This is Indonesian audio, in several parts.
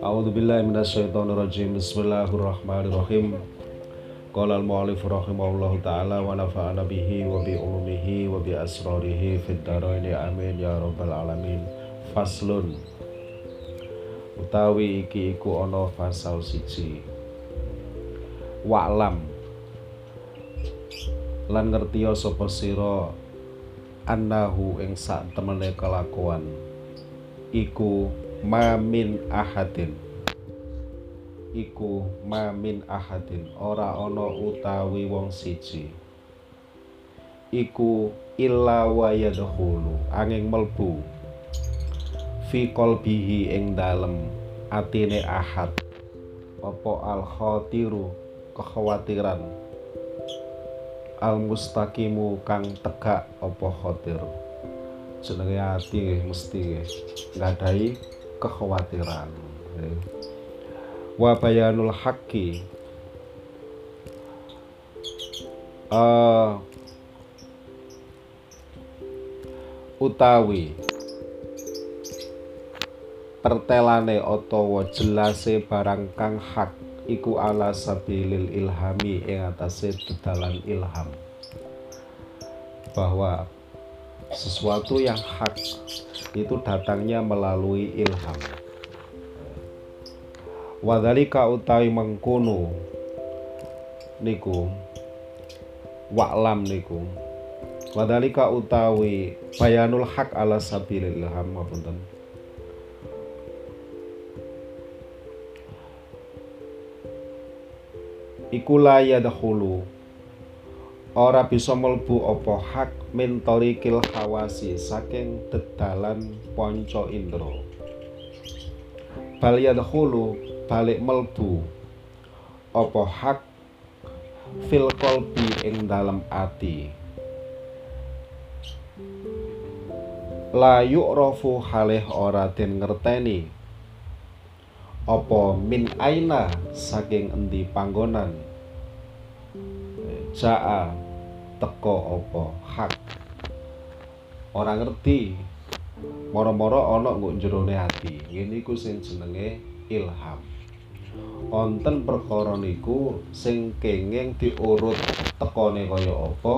A'udzu billahi minasyaitonir rajim. Bismillahirrahmanirrahim. Qala al-mu'allif rahimahullahu taala wa nafa'ana bihi wa bi ulumihi wa bi asrarihi fid dharain amin ya rabbal alamin. Faslun. Utawi iki iku ana pasal siji. Wa'lam. Lan ngertiya sapa sira annahu ing sak temene kelakuan iku mamin ahadin. Iku mamin ahadin ora ana utawi wong siji. Iku illa wa yadkhulu angin melbu fi qalbihi ing dalem atine ahad. Apa al khatiru kekhawatiran al mustaqimu kang tegak apa khatir? Jenenge ati mesti nggadahi kekhawatiran. Wa bayanul haqqi. Uh, utawi pertelane utawa jelase barang kang hak iku ala sabilil ilhami ing atase dedalan ilham. Bahwa sesuatu yang hak itu datangnya melalui ilham. Wadhalika utawi mengkono niku wa'lam niku. Wadhalika utawi bayanul hak ala sabilil ilham ngapunten iku la yadkhulu. Ora bisa melbu apa? Hak mentori kil hawasi saking dedalan ponco indro bal yadkhulu balik melbu apa? Hak fil kolbi ing dalam ati. La yu'rafu halih ora den ngerteni. Apa? Min aina saking endi panggonan jaa teko apa? Hak. Ora ngerti. Moro-moro ana nggo jerone ati. Ngene iku sing jenenge ilham. Wonten perkara niku sing kenging diurut tekone kaya apa?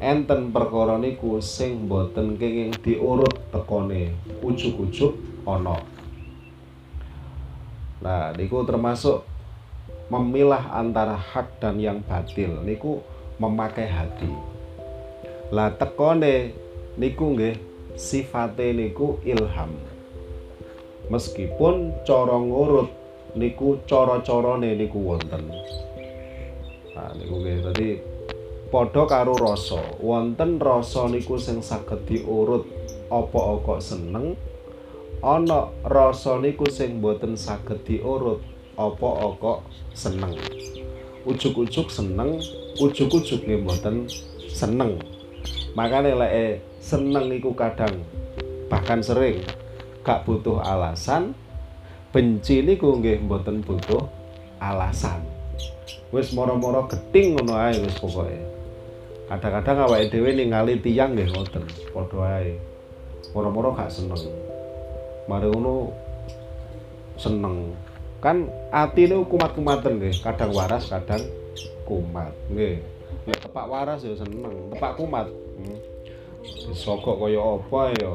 Enten perkara niku sing boten kenging diurut tekone ujug-ujug ana. Nah niku termasuk memilah antara hak dan yang batil niku memakai hati. Lah tekone niku nggih sifate niku ilham. Meskipun cara ngurut niku cara-carane niku wonten. Nah niku nggih dadi padha karo rasa. Wonten rasa niku sing saged diurut apa kok seneng ana rasa niku sing boten saged diurut apa kok seneng ujug-ujug seneng ujug-ujug nggih mboten seneng. Makane lek seneng iku kadang bahkan sering gak butuh alasan, benci niku nggih mboten butuh alasan. Wis moro-moro geting ngono ae wis pokoke. Kadang-kadang awake dhewe ningali tiyang nggih ngoten, padha ae. Moro-moro gak seneng. Mari ngono seneng. Kan atine kumat-kumaten nggih, kadang waras, kadang kumat nggih. Nek tepak waras ya seneng tepak kumat. Hmm. disogok kaya apa ya?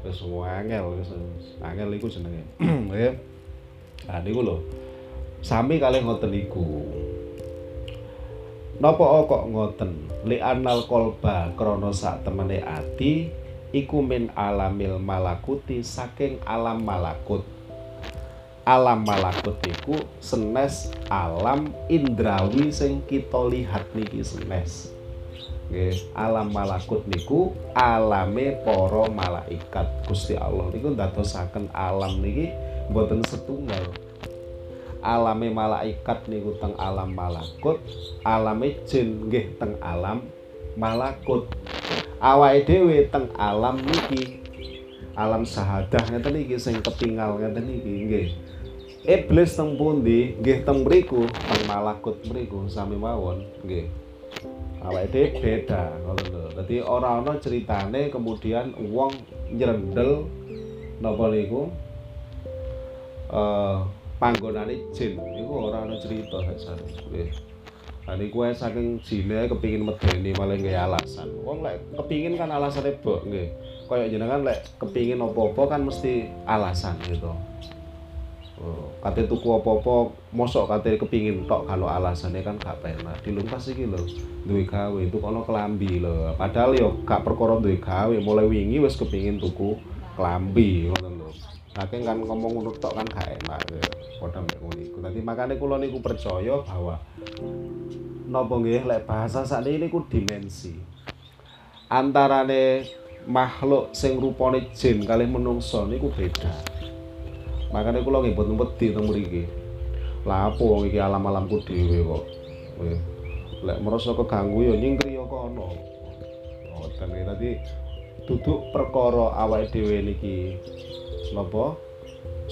Wis angel wis angel iku jenenge. Nggih. Nah niku lho. Sami kalih ngoten iku. Napa kok ngoten? Li anal kolba krana sak temene ati iku min alamil malakuti saking alam malakut alam malakut iku senes alam indrawi sing kita lihat niki senes. Alam malakut niku alame para malaikat. Gusti Allah niku ndadosaken alam niki mboten setunggal. Alame malaikat niku teng alam malakut alame jin nggih teng alam malakut. Awake dhewe teng alam niki alam sahadah ngeten iki sing ketinggal ngeten iki nggih iblis teng pundi? Nggih teng teng malakut mriku sami mawon. Nggih. Awake dhewe beda ngoten lho. Dadi ora ana ceritane kemudian wong nyerendel napa niku? Eh panggonane jin. Niku ora ana cerita sak nggih. Nah, niku saking jine kepingin medeni malah nggih alasan. Wong lek kepingin kan alasane bok nggih. Kaya jenengan lek kepingin apa-apa kan mesti alasan gitu. Oh, kate tuku apa-apa mosok kate kepingin tok kalau alasannya kan gak penak dilumpas iki lho duwe gawe itu kono kelambi lho. Padahal yo gak perkara duwe gawe mulai wingi wis kepingin tuku kelambi ngono lho. Saking kan ngomong ngono tok kan gak enak ya. Padha mek ngono iku. Dadi makane kula niku percaya bahwa napa nggih lek bahasa sakniki niku dimensi. Antarane makhluk sing rupane jin kalih menungso niku beda makanya kula nggih mboten wedi teng mriki lah apa wong iki alam-alamku dhewe kok? Lek merasa keganggu ya nyingkri ya kono. Ngoten iki tadi duduk perkara awake dhewe niki napa?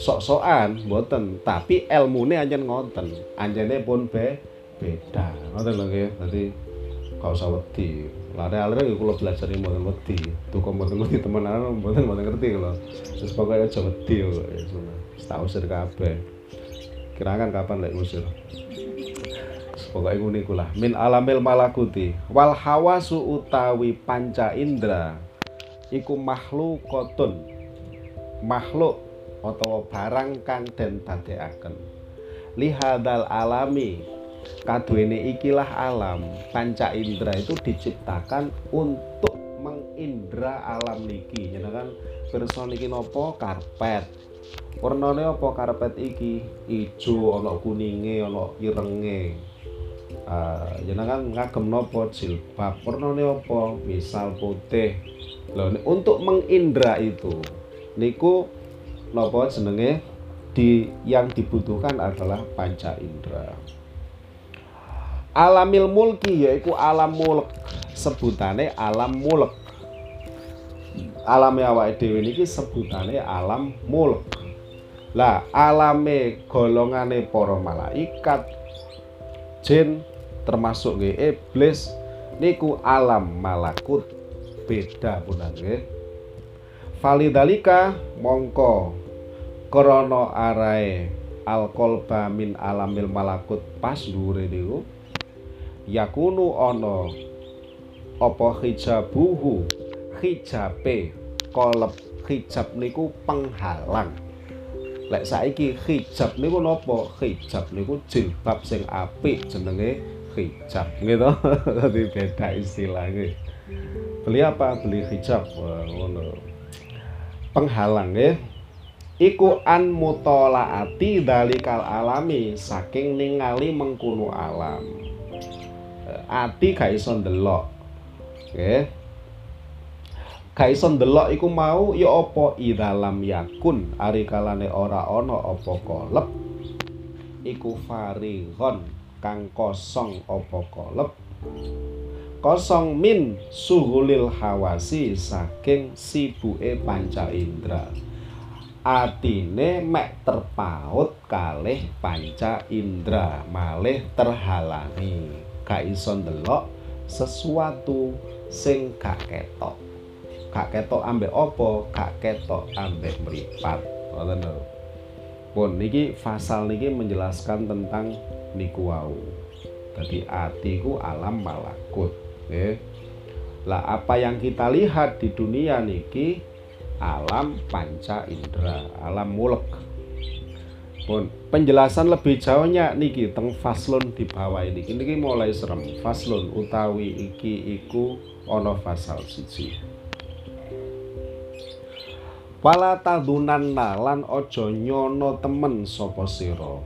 Sok-sokan mboten. Tapi ilmune anjen ngoten. Anjene pun be beda. Ngoten lho nggih. Dadi gak usah wedi. Lare-lare ya kula belajar mboten wedi. Tuku mboten wedi temenan mboten mboten ngerti kula. Terus pokoknya aja wedi kok tak usir kabeh. Kirakan kapan lek usir pokoknya ngene iku lah. Min alamil malakuti. Wal hawasu utawi panca indra iku makhlukotun makhluk utawa barang kang den dadekaken. Lihadal alami. Kaduene ikilah alam. Panca indra itu diciptakan untuk mengindra alam niki. Jenengan pirsa niki napa karpet warnane apa karpet iki? Ijo ana kuninge ana irenge. Uh, jenengan ngagem napa jilbab? Warnane apa? Misal putih. Lho untuk mengindra itu niku napa jenenge? Di yang dibutuhkan adalah panca indera. Alamil mulki yaiku alam mulk. Sebutane alam mulk. Alame awake dhewe niki sebutane alam mulk lah alame golongane para malaikat jin termasuk nggih iblis niku alam malakut beda punan nggih. Falidalika mongko krana arae alqalba min alamil malakut pas dhuwure niku yakunu ana apa hijabuhu hijabe kolep hijab niku penghalang lek saiki hijab niku napa hijab niku jilbab sing apik jenenge hijab gitu. Dadi beda istilahnya. Beli apa? Beli hijab. Ngono. Penghalang ya. Iku an mutolaati dalikal alami saking ningali mengkuno alam. Ati gak iso ndelok nggih gak iso ndelok iku mau ya apa? Idalam yakun ari kalane ora ana apa kolep. Iku farighon kang kosong apa kolep. Kosong min suhulil hawasi saking sibuke panca indra. Atine mek terpaut kalih panca indra malih terhalangi. Gak iso ndelok sesuatu sing gak ketok gak ketok ambek opo gak ketok ambek meripat ngoten lho. Pun niki fasal niki menjelaskan tentang niku wau. Jadi atiku alam malakut okay. lah apa yang kita lihat di dunia niki alam panca indera alam mulek. Pun penjelasan lebih jauhnya niki teng faslun di bawah ini. Ini mulai serem. Faslun utawi iki iku ono fasal siji Wala tadunanna lan aja nyono temen sapa sira.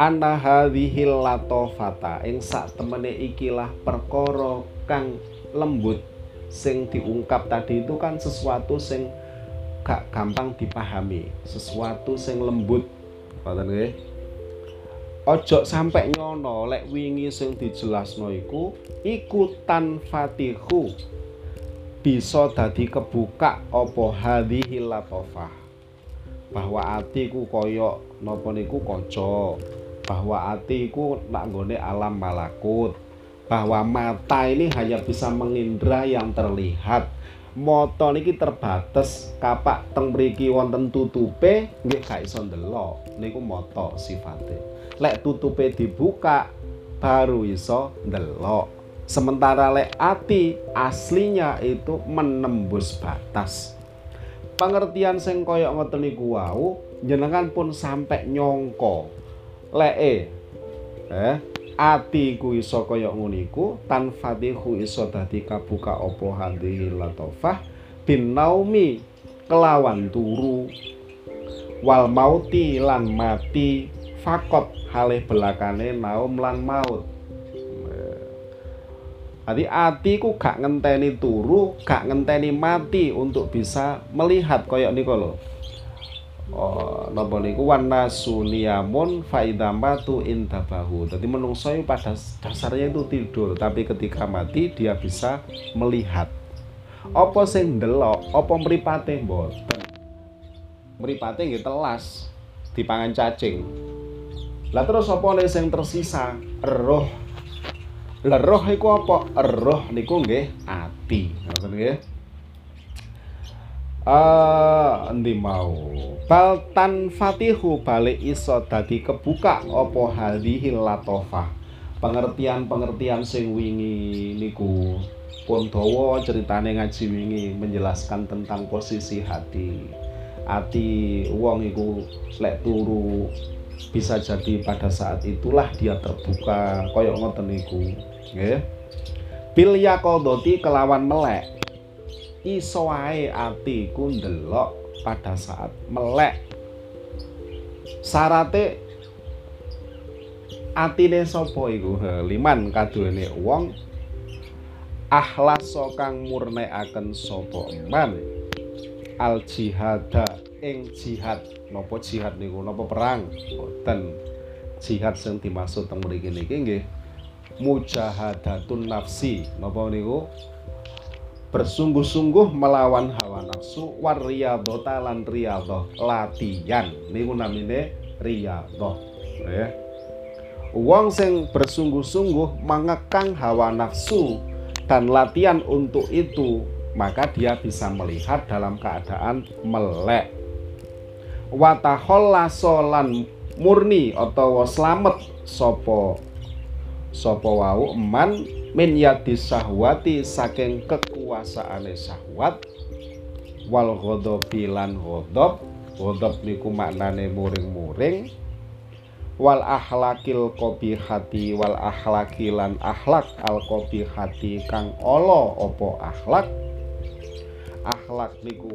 Ana hadhil latofata ing sak temene ikilah perkara kang lembut sing diungkap tadi itu kan sesuatu sing gak gampang dipahami, sesuatu sing lembut. Nggih. Ojo sampai nyono lek wingi sing dijelasno iku iku fatihu bisa dadi kebuka apa hadhihi latofah bahwa atiku koyok napa niku kaca? Bahwa atiku nak nggone alam malakut. Bahwa mata ini hanya bisa mengindra yang terlihat. Moto niki terbatas kapak teng mriki wonten tutupe nggih gak iso ndelok. Niku moto sifate. Lek tutupe dibuka baru iso ndelok sementara lek ati aslinya itu menembus batas. Pengertian sing koyok ngoten niku wau jenengan pun sampai nyongko. Lek eh ati ku iso kaya ngono iku tan fatihu iso dadi kabuka apa hadhihi latofah bin naumi kelawan turu. Wal mauti lan mati fakot halih belakane naum lan maut Jadi ati ku gak ngenteni turu, gak ngenteni mati untuk bisa melihat koyok niku lho oh, napa niku warna suniamun faidamatu intabahu. Jadi menungso pada dasarnya itu tidur, tapi ketika mati dia bisa melihat. Apa sing ndelok, apa mripate mboten. Mripate nggih telas dipangan cacing. Lah terus apa sing tersisa? Roh. Lah roh iku apa? Roh niku nggih ati. Ngoten nggih. Ah, endi mau. Bal tan fatihu balik iso dadi kebuka apa hadhihi latofah. Pengertian-pengertian sing wingi niku pun dawa ceritane ngaji wingi menjelaskan tentang posisi hati. Hati wong iku lek turu bisa jadi pada saat itulah dia terbuka koyok ngoten niku nggih. Bil yaqadati kelawan melek. Iso wae atiku ndelok pada saat melek. Sarate atine sapa iku? Liman kaduene wong ahlaso kang murnekaken sapa man? Al jihada ing jihad. Napa jihad niku? Napa perang? Boten. Jihad sing dimaksud teng mriki niki nggih mujahadatun nafsi. Napa niku? Bersungguh-sungguh melawan hawa nafsu wariyadota lan riyadhah latihan. Niku namine riyadhah ya. Wong sing bersungguh-sungguh mengekang hawa nafsu dan latihan untuk itu maka dia bisa melihat dalam keadaan melek. Watahollasolan murni atau selamat sopo sopo wau? Eman min sahwati saking kekuasaane syahwat wal ghadabi lan ghadab ghadab niku maknane muring-muring wal akhlakil hati wal akhlaki lan akhlak al hati kang ala apa akhlak. Akhlak niku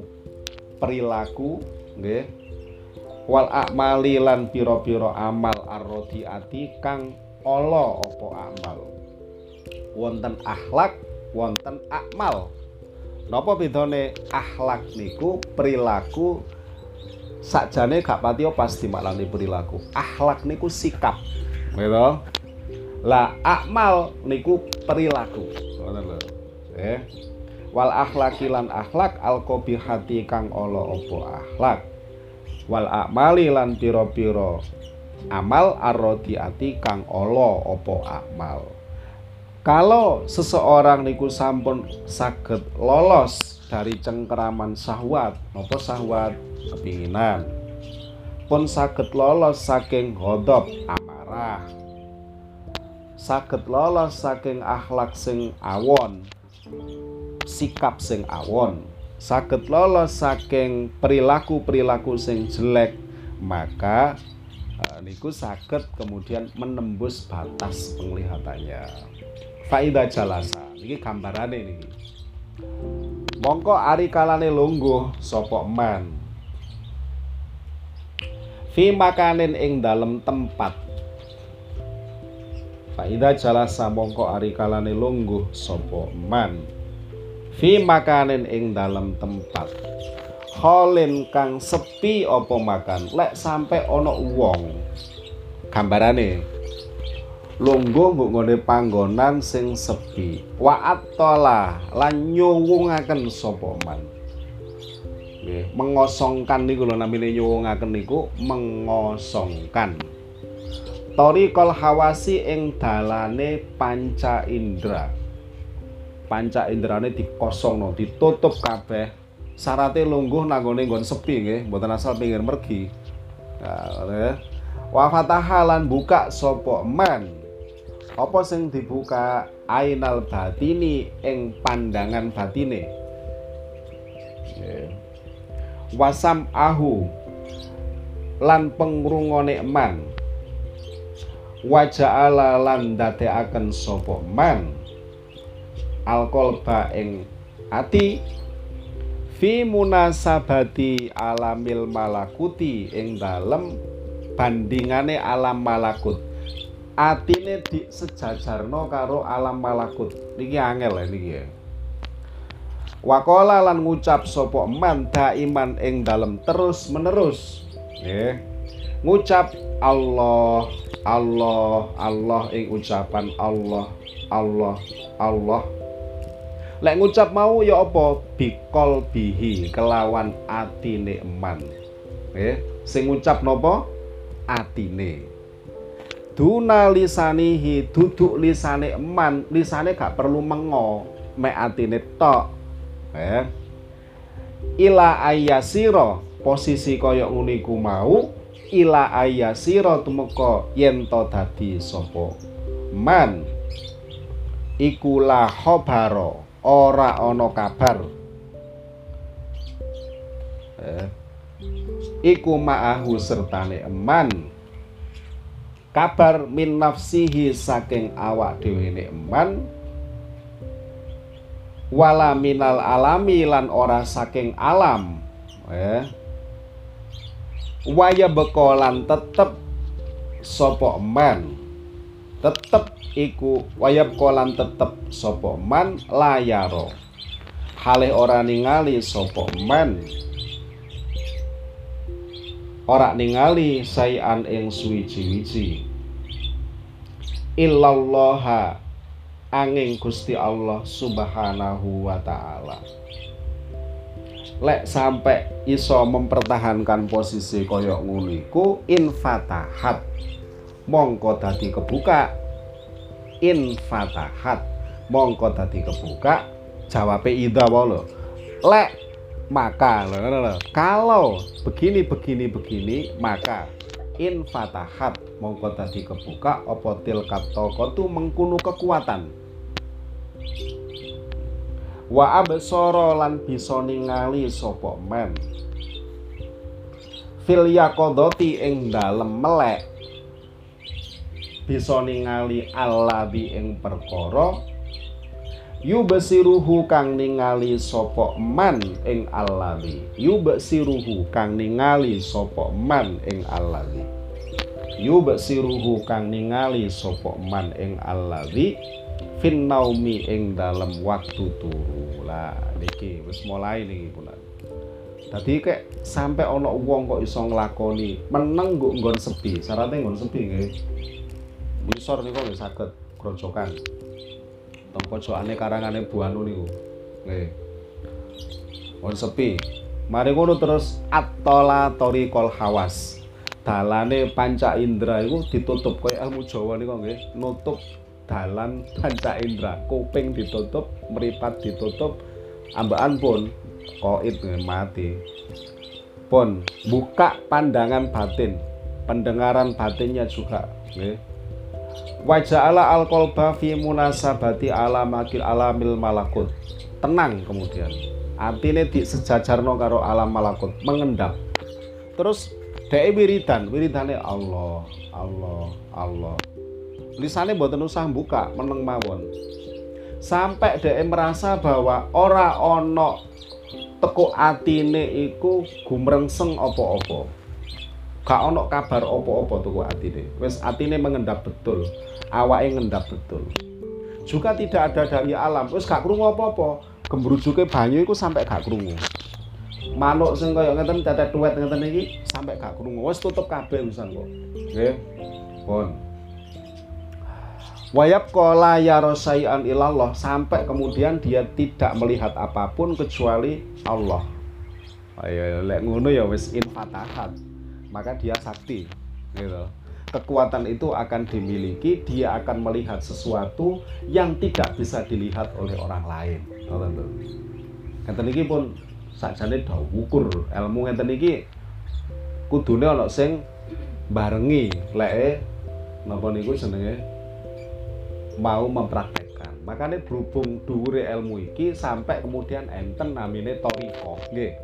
perilaku nggih. Wal akmali lan pira-pira amal arrodiati kang ala apa amal? Wonten akhlak wonten akmal. Napa bedane akhlak niku perilaku? Sakjane gak pati pasti maklani perilaku. Akhlak niku sikap. Gitu lah akmal niku perilaku. Eh wal akhlaki lan akhlak al hati kang ala apa akhlak? Wal akmali lan pira-pira amal arrodiati kang ala apa akmal kalau seseorang niku sampun saged lolos dari cengkeraman syahwat apa syahwat? Kepinginan. Pun saged lolos saking hodop amarah. Saged lolos saking akhlak sing awon sikap sing awon. Saged lolos saking perilaku-perilaku sing jelek maka niku saged kemudian menembus batas penglihatannya. Faida jalasa. Ini gambarane niki. Mongko ari kalane lungguh sapa man fi makanin ing dalem tempat. Faida jalasa mongko ari kalane lungguh sapa man fi makanin ing dalem tempat Holin kang sepi apa makan? Lek sampai ono wong. Gambarane lungguh mbok ngene panggonan sing sepi. Waat tola lan nyuwungaken sapa man? Mengosongkan niku lho namine nyuwungaken niku mengosongkan. Torikol hawasi ing dalane panca indra. Panca indrane dikosongno, ditutup kabeh. Sarate lungguh nanggone nggon sepi nggih, mboten asal pinggir mergi. Nah, wa fatahalan buka sapa man. Apa sing dibuka ainal batini ing pandangan batine. Wasam ahu lan pengrungone man waja'ala lan dadekaken sapa man alqalba ing ati fi munasabati alamil malakuti ing dalem bandingane alam malakut. Atine di sejajarno karo alam malakut. Niki angel ya niki ya. Wakola lan ngucap sapa man daiman ing dalem terus menerus. Nggih. Ngucap Allah Allah Allah ing ucapan Allah Allah Allah Lek ngucap mau ya apa bikol bihi kelawan atine eman. Eh, sing ngucap napa? Atine. Duna lisanihi duduk lisane eman, lisane gak perlu mengo, mek atine tok. Eh. Ila ayasira posisi kaya nguniku mau ila ayasira tumeka yen to dadi man iku la khabara ora ana kabar. Eh, iku ma'ahu sertane eman. Kabar min nafsihi saking awak dhewe eman. Wala minal alami lan ora saking alam. Eh waya bekolan tetep sopo man tetep iku waya bekolan tetep sopo man layaro. Hale ora ningali sopo man. Ora ningali sayan ing suwiji-wiji. Illallah angin Gusti Allah Subhanahu wa taala. Lek sampai iso mempertahankan posisi koyok nguliku infatahat mongko dadi kebuka infatahat mongko dadi kebuka jawab ida wae lek maka kalau begini begini begini maka infatahat mongko dadi kebuka apa tilkat toko tu mengkunu kekuatan? Wa absara lan bisa ningali sapa men? Fil yaqadati ing dalem melek bisa ningali allabi ing perkara yubsiruhu kang ningali sapa man ing allabi yubsiruhu kang ningali sapa man ing allabi yubsiruhu kang ningali sapa man ing allabi fin naumi ing dalam waktu turu. Lah niki wis mulai niki pun Tadi kayak sampai ono wong kok iso nglakoni meneng nggo nggon sepi, syaratnya nggon sepi nggih. Wisor niku nggih saged grojokan. Teng pojokane karangane Bu Anu niku. Nggih. Nggon sepi. Mari ngono terus atola tori kol hawas. Dalane panca indra iku ditutup koyo ilmu Jawa niku nggih, nutup dalan panca indra kuping ditutup meripat ditutup ambaan pun koit mati pun buka pandangan batin pendengaran batinnya juga wajah ala alkolba fi munasabati alamakil alamil malakut. Tenang kemudian. Artinya di sejajarno karo alam malakut. Mengendap. Terus Dek wiridan, wiridane Allah, Allah, Allah. Lisane mboten usah buka meneng mawon. Sampai dhek merasa bahwa ora ono teko atine iku gumrengseng apa-apa gak ono kabar apa-apa teko atine. Wis atine mengendap betul. Awake ngendap betul. Juga tidak ada dari alam. Wis gak krungu apa-apa gembrujuke banyu iku sampai gak krungu. Manuk sing kaya ngeten tetet tuwet ngeten iki sampai gak krungu. Wis tutup kabeh urusan kok. Nggih. Pun. Wayab kola ya rosaian ilallah. Sampai kemudian dia tidak melihat apa pun kecuali Allah. Ayo lek ngono ya wis infatahat. Maka dia sakti gitu. kekuatan itu akan dimiliki, dia akan melihat sesuatu yang tidak bisa dilihat oleh orang lain. Ngeten iki pun do ukur ilmu ngeten iki kudune ana sing barengi leke napa niku jenenge mau mempraktekkan. Makanya berhubung dhuwure ilmu iki sampai kemudian enten namine toriko, nggih.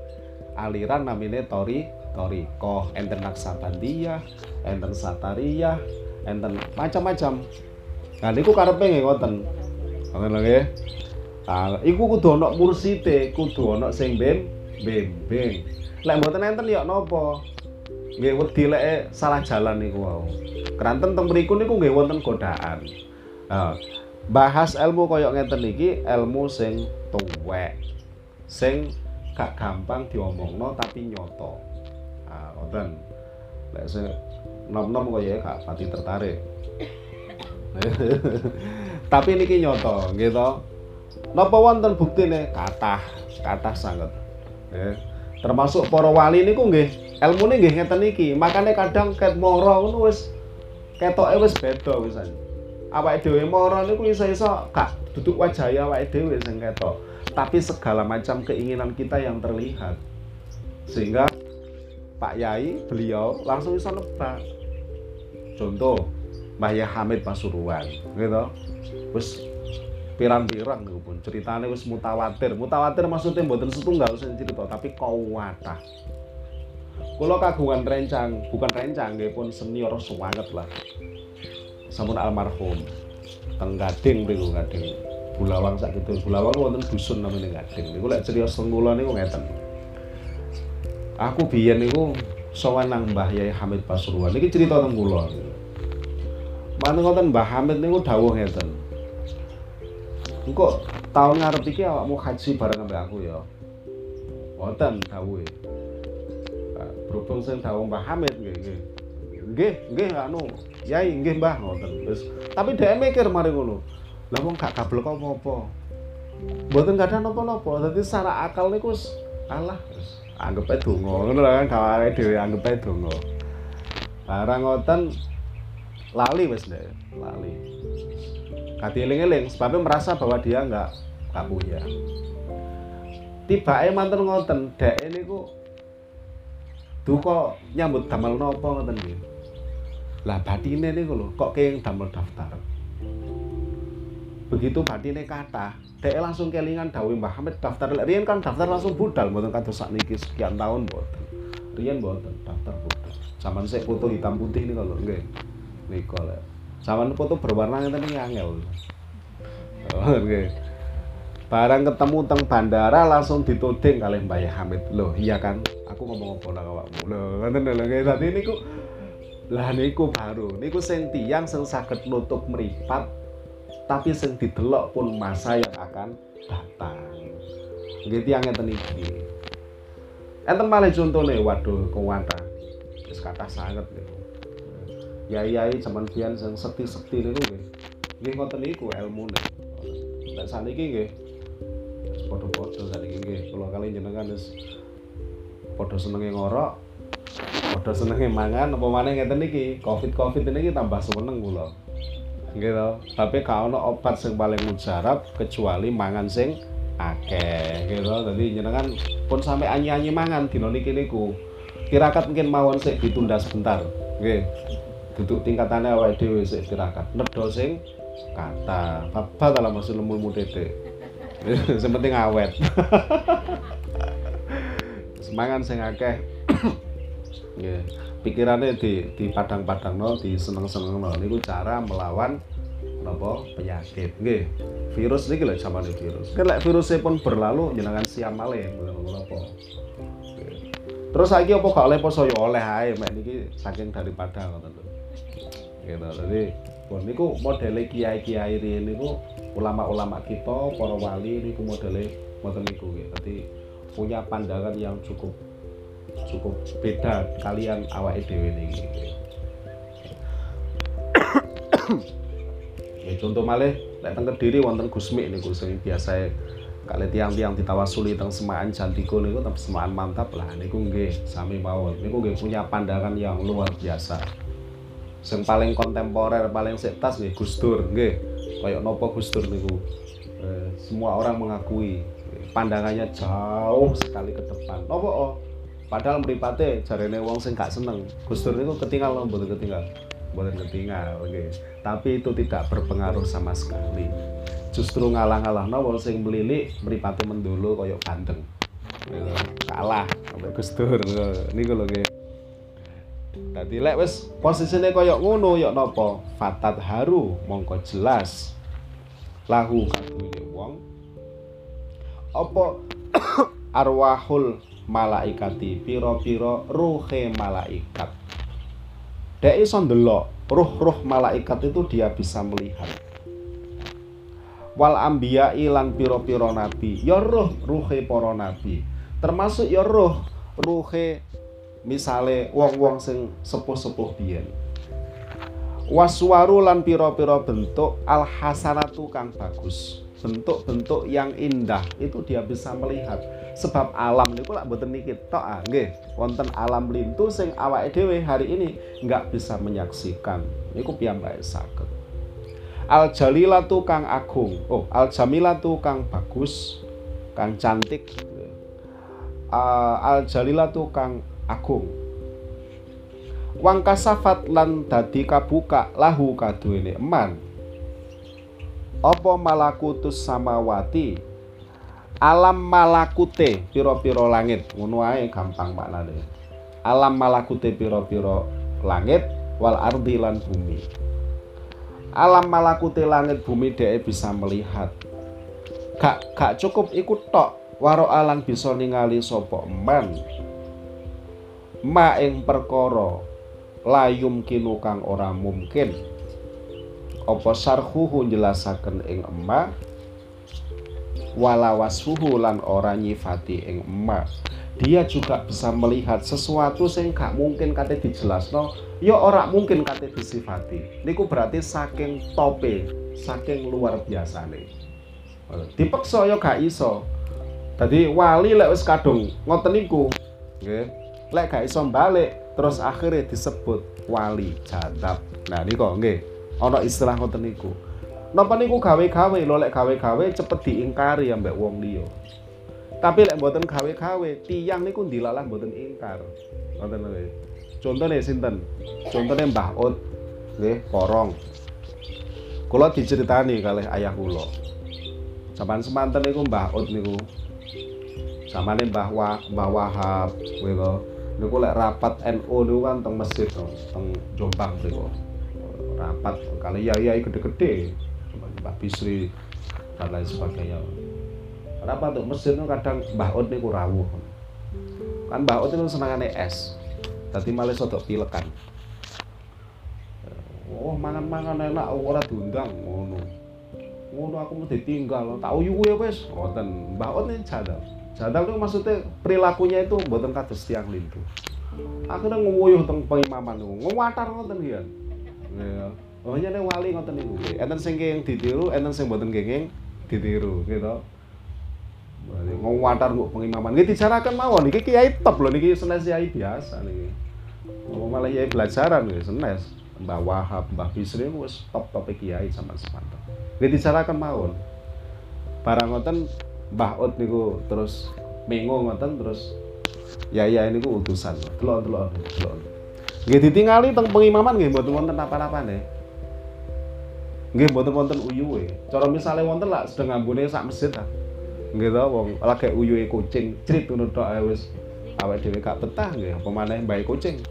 Aliran namine tori toriko, enten naksabandiyah, enten satariyah, enten macam-macam. Nah niku karepe nggih ngoten. Ngoten lho nggih. Ah, iku kudu ana mursite, kudu ana sing bem bimbing. Lek mboten enten ya napa? Nggih wedi lek salah jalan niku wau. Keranten teng mriku niku nggih wonten godaan. Nah, bahas ilmu koyok ngeten iki ilmu sing tuwek. Sing gak gampang diomongno tapi nyoto. Ngoten. Lek sing nom-nom koyo gak pati tertarik. tapi niki nyoto, to. Napa wonten buktine? Kathah, kathah sanget. Eh, termasuk para wali niku nggih ilmune nggih ngeten iki. Makane kadang ket moro ngono wis ketoke wis beda wisan. Awake dhewe moro niku iso-iso gak duduk wajah awake dhewe sing ketok. Tapi segala macam keinginan kita yang terlihat. Sehingga Pak Yai beliau langsung bisa nebak. Contoh Mbah Yai Hamid Pasuruan, gitu. Wis pirang-pirang niku pun ceritane wis mutawatir. Mutawatir maksudnya mboten setunggal sing cerita tapi kuwatah. Kula kagungan rencang, bukan rencang nggih pun senior semangat lah. Sampun almarhum. Teng Gading Gading. Bulawang sak gitu. Bulawang wonten dusun namanya Gading. Niku lek cerita kula niku ngeten. Aku biyen niku sowan nang Mbah Yai Hamid Pasuruan. Niki cerita teng kula. Manut ngoten Mbah Hamid niku dawuh ngeten. Engko tahun ngarep iki awakmu haji bareng ambek aku ya. Wonten dawuhe. Nah, berhubung sing dawuh Mbah Hamid nggih nggih. Nggih nggih anu yai nggih Mbah ngoten. Terus tapi dhek mikir mari ngono. Lah wong gak kabel kok apa mboten ada napa-napa. Dadi secara akal niku wis alah anggap ae donga ngono kan gawe dhewe anggap ae donga barang ngoten lali wis ndek lali Hati eling-eling sebabnya merasa bahwa dia nggak nggak punya. Tiba eh mantan ngoten, dek ini ku tuh kok nyambut damel nopo ngoten gitu. Lah batine niku lho, kok keng damel daftar. Begitu batine kata, dek langsung kelingan dawuh Mbah Hamid daftar. Riyen kan daftar langsung budal mboten kados sakniki sekian tahun mboten. Riyen mboten daftar budal. Zaman saya foto hitam putih nih kalau nggih. Niku lek. Zaman foto berwarna ngeten iki angel. Oh. Barang ketemu teng bandara langsung dituding kali Mbak Hamid. Loh, iya kan? Aku ngomong apa nang awakmu. Loh, ngoten lho nggih. Dadi niku lah niku baru. Niku sing tiyang sing saged nutup meripat tapi sing didelok pun masa yang akan datang. Nggih tiyang ngeten iki. Enten malih contone waduh kuwata. Wis kathah sanget niku yai-yai zaman biyen sing sekti-sekti niku nggih. Nggih ngoten niku ilmune. Nek saniki nggih padha-padha saniki nggih. Kula kali jenengan wis padha senenge ngorok, padha senenge mangan apa maneh ngeten iki. Covid-covid ini tambah seneng kula. To. Tapi gak ono obat sing paling mujarab kecuali mangan sing akeh gitu Dadi jenengan pun sampai anyi-anyi mangan dina niki niku. Kirakat mungkin mawon sik ditunda sebentar. Nggih. Duduk tingkatannya awal dewi sik tirakat. Nedo sing kata apa dalam masuk lemul mudete sing penting awet. Semangat sing akeh. Nggih pikirannya di di padang-padang no di seneng-seneng no niku cara melawan napa penyakit. Nggih. Virus niki lho samane virus. Kan virusnya pun berlalu jenengan malih. Napa terus lagi apa gak oleh poso ya oleh ae mek niki saking daripada ngoten lho. Gitu. Jadi bon niku modele kiai-kiai riyen niku ulama-ulama kita para wali niku modele ngoten niku gitu. Jadi punya pandangan yang cukup cukup beda kalian awake dhewe niki. ya contoh malih lek teng Kediri wonten Gusmik niku sing biasa kali tiang-tiang ditawasuli teng semaan Jantiko niku tapi semaan mantap lah niku nggih sami mawon niku nggih punya pandangan yang luar biasa Sing paling kontemporer, paling setas nggih Gus Dur nggih. Kayak nopo Gus Dur. Eh, semua orang mengakui pandangannya jauh sekali ke depan. Nopo oh? Padahal mripate jarene wong sing gak seneng. Gus Dur niku ketinggal lho mboten ketinggal. Mboten ketinggal nggih. Tapi itu tidak berpengaruh sama sekali. Justru ngalah-ngalahno wong sing melilik mripate mendolo kaya bandeng. Kalah sampai Gus Dur niku lho nggih. Dadi lek wis posisine kaya ngono ya napa? Fatat haru mongko jelas lahu kaduwe wong apa arwahul malaikati piro-piro ruhe malaikat. Dek iso ndelok ruh-ruh malaikat itu dia bisa melihat. Wal ambia ilan piro-piro nabi. Ya ruh ruhe para nabi. Termasuk ya ruh ruhe misale wong-wong sing sepuh-sepuh biyen. Waswaru lan piro-piro bentuk al hasanatu kang bagus. Bentuk-bentuk yang indah itu dia bisa melihat sebab alam niku lak mboten niki tok ah nggih. Wonten alam lintu sing awake dhewe hari ini nggak bisa menyaksikan. Niku piyambake saged. Al jalilatu kang agung. Oh al jamilatu kang bagus kang cantik. Uh, al jalilatu kang agung. Wang kasafat lan dadi kabuka lahu kaduwene eman. Apa malakutus samawati alam malakute piro-piro langit. Ngono ae gampang maknane alam malakute piro-piro langit wal ardi lan bumi. Alam malakute langit bumi dhek bisa melihat. Gak gak cukup ikut tok waro alang bisa ningali sapa eman ma ing perkara layum kinu kang ora mungkin. Apa sarhuhu jelasaken ing emma wala wasfuhu lan ora nyifati ing emma dia juga bisa melihat sesuatu sing gak mungkin kate dijelasno ya ora mungkin kate disifati. Niku berarti saking tope saking luar biasa nih dipeksa ya gak iso. Jadi wali lek wis kadung ngoten niku nggih lek gak iso balik terus akhirnya disebut wali jadab. Nah kok nggih ana istilah ngoten niku napa niku gawe-gawe lho lek gawe-gawe cepet diingkari ambek wong liya. Tapi lek mboten gawe-gawe tiang niku dilalah mboten ingkar. Ngoten lho contohnya sinten? Contohnya Mbah Ut nggih porong kula diceritani kalih ayah kula. Sampan semanten niku Mbah Ut niku. Samane Mbah Wah Mbah Wahab kowe niku lek rapat NU niku kan teng masjid teng Jombang niku. Rapat kali ya ya gede-gede. Mbah Bisri dan lain sebagainya. Rapat tuh masjid itu kadang Mbah Ut niku rawuh. Kan Mbah Ut itu senengane es. Dadi malah sodok pilekan. Oh, mangan-mangan enak ora diundang ngono. Ngono aku mau ditinggal, tak uyu ya wis. Ngoten, Mbah Ut ini jadal. Jadal itu maksudnya perilakunya itu buatan kados tiang lintu. Akhirnya ngumuyuh teng pengimaman niku, ngwatar ngoten ya. Ya. Oh nyene wali ngoten niku. Enten sing yang ditiru, enten sing mboten kenging ditiru gitu. Ngwatar kok pengimaman. Nggih dicarakan mawon iki kiai top lho niki senes kiai biasa niki. Oh malah kiai belajaran nggih senes. Mbah Wahab, Mbah Bisri wis top-top kiai sama semanten. Nggih dicarakan mawon. Barang ngoten Mbah Ut niku terus mengo ngoten terus ya ya niku utusan. Delok delok delok. Nggih ditingali teng pengimaman nggih mboten wonten apa-apane. Nggih mboten wonten uyuwe. Cara misale wonten lah sedeng ambune sak masjid ta. Nggih to wong lagi uyuwe kucing crit ngono tok ae wis awake dhewe gak betah nggih apa maneh mbae kucing.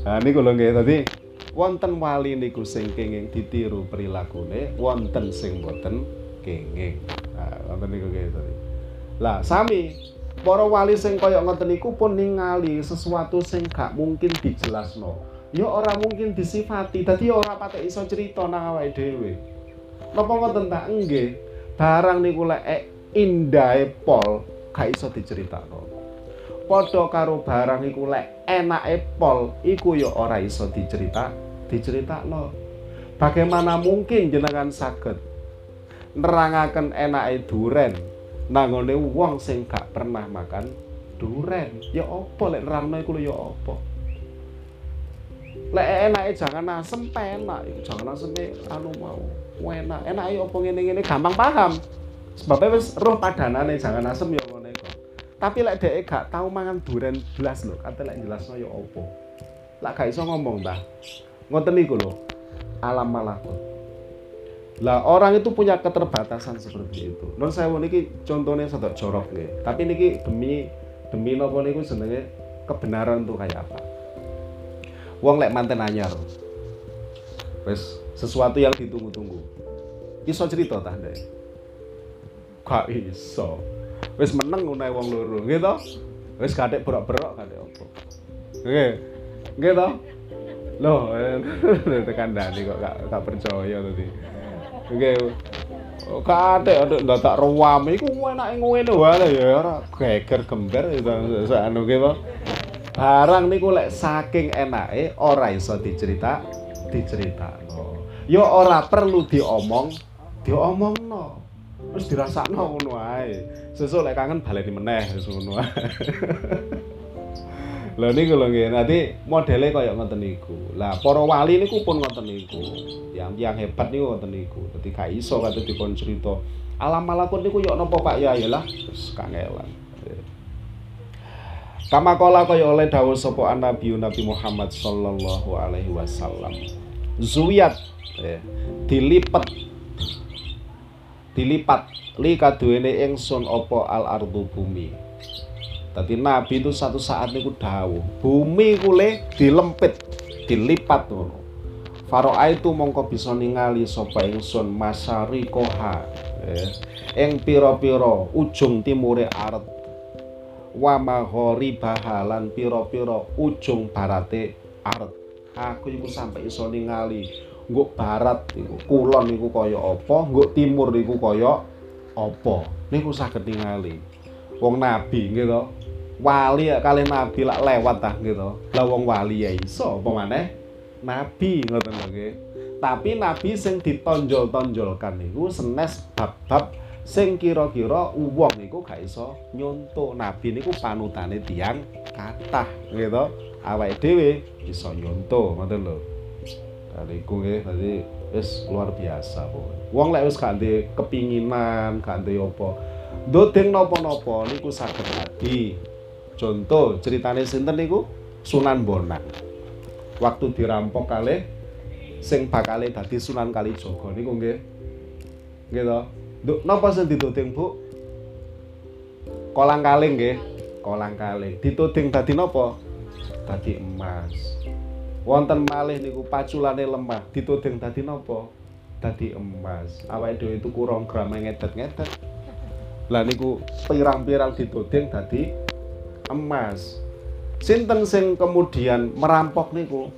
Nah niku lho nggih tadi wonten wali niku sing kenging ditiru perilakune wonten sing boten kenging nah wonten niku kaya tadi lah sami para wali sing kaya ngoten niku pun ningali sesuatu sing gak mungkin dijelasno ya ora mungkin disifati. Dadi ora patek iso cerita nang awake dhewe. Napa ngoten tak nggih. Barang niku lek indahe pol gak iso diceritakno padha karo barang iku lek enake pol iku ya ora iso dicerita diceritakno bagaimana mungkin jenengan saged nerangaken enake duren? Nangone wong sing gak pernah makan duren. Ya apa lek nerangno iku ya apa lek enake jangan asem penak. Iku jangan asem anu mau enak. Enak ayo apa ngene-ngene gampang paham. Sebabnya wis roh padanane jangan asem ya ngono iku. Tapi lek dhek gak tau mangan duren blas lho kate lek jelasno ya apa lek gak iso ngomong ta ngoten niku lho. Alam malakut. Lah orang itu punya keterbatasan seperti itu. Non saya niki contohnya sedok jorok nih. Tapi niki demi demi nopo niku jenenge kebenaran tuh kayak apa. Wong lek manten anyar. Wes sesuatu yang ditunggu-tunggu. Iso cerita tah ndek? Gak iso. Wes meneng ngono wong loro, gitu. Wes kadek berok-berok kadek opo. Oke. Gitu. Loh, tekan dani kok gak, gak percaya tadi. Oke. Kate ada tak ruam iku enake ngene wae ya ora geger itu anu ki Barang niku lek saking enake ora iso dicerita diceritakno. Ya ora perlu diomong, diomongno. Terus dirasakno ngono ae. Sesuk lek kangen baleni meneh ngono ae. Lah niku lho nggih, nanti modele kaya ngoten niku. Lah para wali niku pun ngoten niku. Yang yang hebat niku ngoten niku. Dadi gak iso kate dikon cerita. Alam malakut niku yo napa Pak ya lah terus kangelan. Kama kala kaya oleh dawuh sapa Nabi Nabi Muhammad sallallahu alaihi wasallam. Zuyat ya, dilipat dilipat li kaduwene ingsun apa al ardu bumi Tadi Nabi itu satu saat niku dawuh, bumi kule dilempit, dilipat ngono. Faro'a itu mongko bisa ningali sapa ingsun masari koha eh, ing pira-pira ujung timure aret wa maghori bahalan pira-pira ujung barate aret aku iku sampai iso ningali nggo barat iku kulon niku kaya apa nggo timur niku kaya apa. Niku saged ningali. Wong nabi gitu wali ya kali nabi lak lewat tah gitu lah wong wali ya iso apa maneh? Nabi ngoten lho nggih. Tapi nabi sing ditonjol-tonjolkan niku senes bab-bab sing kira-kira wong niku gak iso nyonto nabi niku panutane tiang kathah gitu awake dhewe iso nyonto ngoten lho Dari iku nggih dadi wis luar biasa pokoknya. Wong lek wis gak kepinginan, gak apa. Dodeng napa-napa niku saged adi Contoh ceritane sinten niku Sunan Bonang. Waktu dirampok kali sing bakale dadi Sunan Kalijaga niku nggih. Nggih to. Nduk napa sing dituding, Bu? Kolang kaling nggih. Kolang kaling. Dituding dadi napa? Dadi emas. Wonten malih niku paculane lemah, dituding dadi napa? Dadi emas. Awake dhewe itu kurang gram ngedet-ngedet. Lah niku pirang-pirang dituding dadi emas. Sinten sing kemudian merampok niku?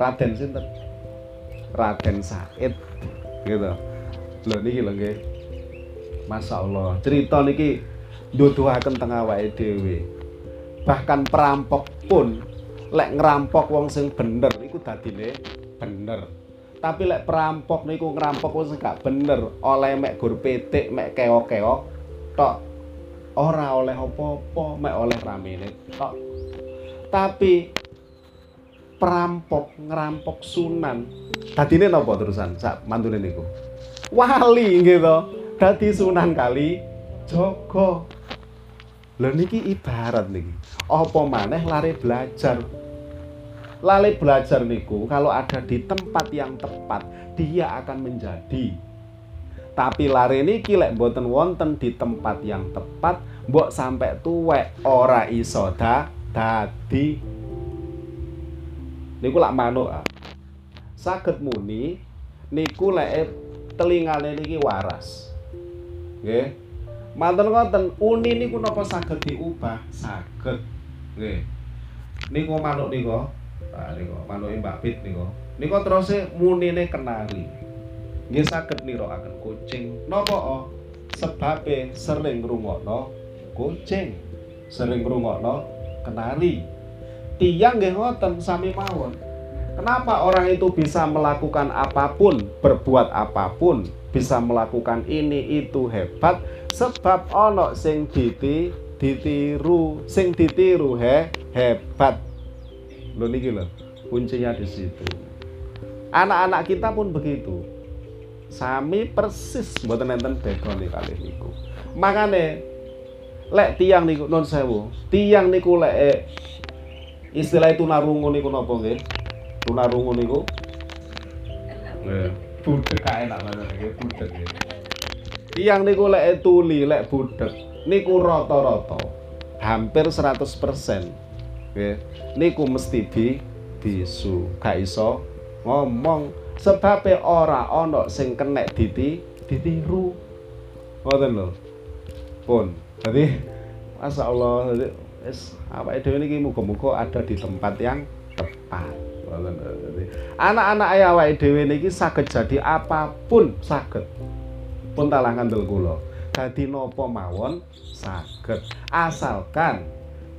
Raden sinten? Raden Said. Gitu. Lho niki lho nggih. Masya Allah, cerita niki nduduhaken teng awake dhewe. Bahkan perampok pun lek ngerampok wong sing bener iku dadine bener. Tapi lek perampok niku ngerampok wong sing gak bener, oleh mek gur petik, mek keok-keok tok ora oleh apa-apa mek oleh ramene tok tapi perampok ngerampok sunan dadine napa terusan sak mantune niku wali to dadi sunan kali Joko lho niki ibarat niki. Apa maneh lari belajar? Lari belajar niku kalau ada di tempat yang tepat dia akan menjadi. Tapi lari niki lek boten wonten di tempat yang tepat mbok sampai tuwek ora iso da dadi. Niku lak manuk ah. saged muni niku lek telingane niki waras. Nggih. Manten ngoten uni niku napa saged diubah? Saged. Nggih. Niku manuk niku ah niku manuke Mbak Bit niku niku terus munine kenali. Nggih saged nirakaken kucing. Napa oh sebabe sering ngrungokno kucing. Sering ngrungokno kenari tiang nggih ngoten sami mawon Kenapa orang itu bisa melakukan apa pun, berbuat apa pun, bisa melakukan ini itu hebat? Sebab ono sing diti ditiru, sing ditiru he hebat. lo niki loh kuncinya di situ. Anak-anak kita pun begitu. Sami persis mboten enten background kali niku. Makane lek tiang niku non sewu tiang niku lek eh, istilah tunarungu niku napa nggih tunarungu niku. Budek kae enak banget nggih budek tiang niku lek tuli lek budek niku rata-rata hampir 100% nggih niku mesti di bisu gak iso ngomong. Sebabe ora ana sing kenek diti ditiru. Ngoten lho. Pun jadi Masya Allah jadi apa itu ini muga-muga ada di tempat yang tepat anak-anak ayah awake dhewe niki saged jadi apa pun saged. Pun talah ngandel kula. Dadi napa mawon? Saged. Asalkan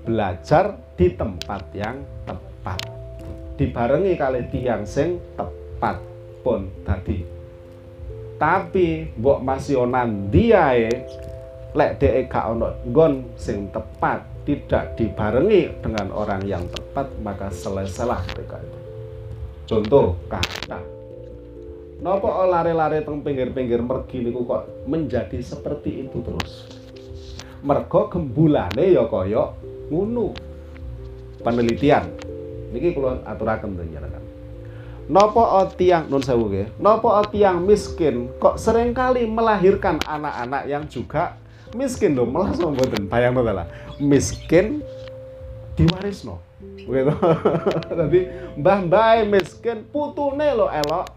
belajar di tempat yang tepat. Dibarengi kali tiang sing tepat pun tadi tapi mbok masih nandi ae lek dhek gak ono nggon sing tepat tidak dibarengi dengan orang yang tepat maka selesailah itu contoh kata. Nopo lare-lare teng pinggir-pinggir mergi niku kok menjadi seperti itu terus. Mergo gembulane ya kaya ngono. Penelitian. Niki kula aturaken panjenengan Napa tiang nun sewu nggih napa tiang miskin kok sering kali melahirkan anak-anak yang juga miskin malah sama mboten? Bayang lah. Miskin diwarisno tapi mbah-mbah miskin putune lo elok.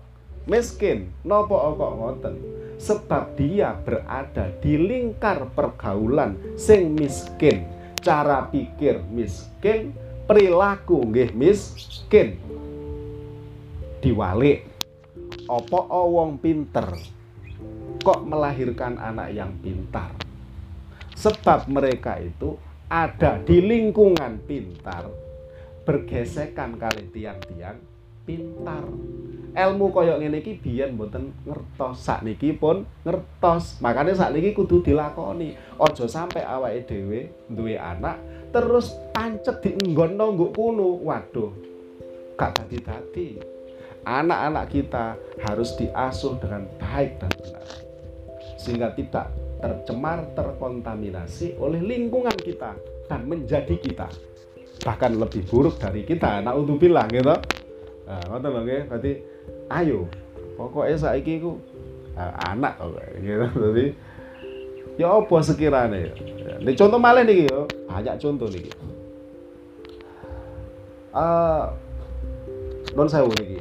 Miskin nopo kok ngoten? Sebab dia berada di lingkar pergaulan sing miskin. Cara pikir miskin perilaku nggih miskin. Diwalik. Opo wong pinter? Kok melahirkan anak yang pintar? Sebab mereka itu ada di lingkungan pintar bergesekan kali tiang-tiang pintar. Ilmu koyok ngene iki biyen mboten ngertos. Sakniki pun ngertos. Makanya sakniki kudu dilakoni. Aja sampai awake dhewe duwe anak terus pancet dienggon nonggok kuno waduh gak dadi-dadi. Anak-anak kita harus diasuh dengan baik dan benar sehingga tidak tercemar terkontaminasi oleh lingkungan kita dan menjadi kita bahkan lebih buruk dari kita. Anak bilang gitu. Nah ngoten lho nggih. Berarti ayo pokoknya saiki ku anak kok gitu. Jadi ya apa sekiranya ini contoh malah nih yo banyak contoh nih uh, non saya nih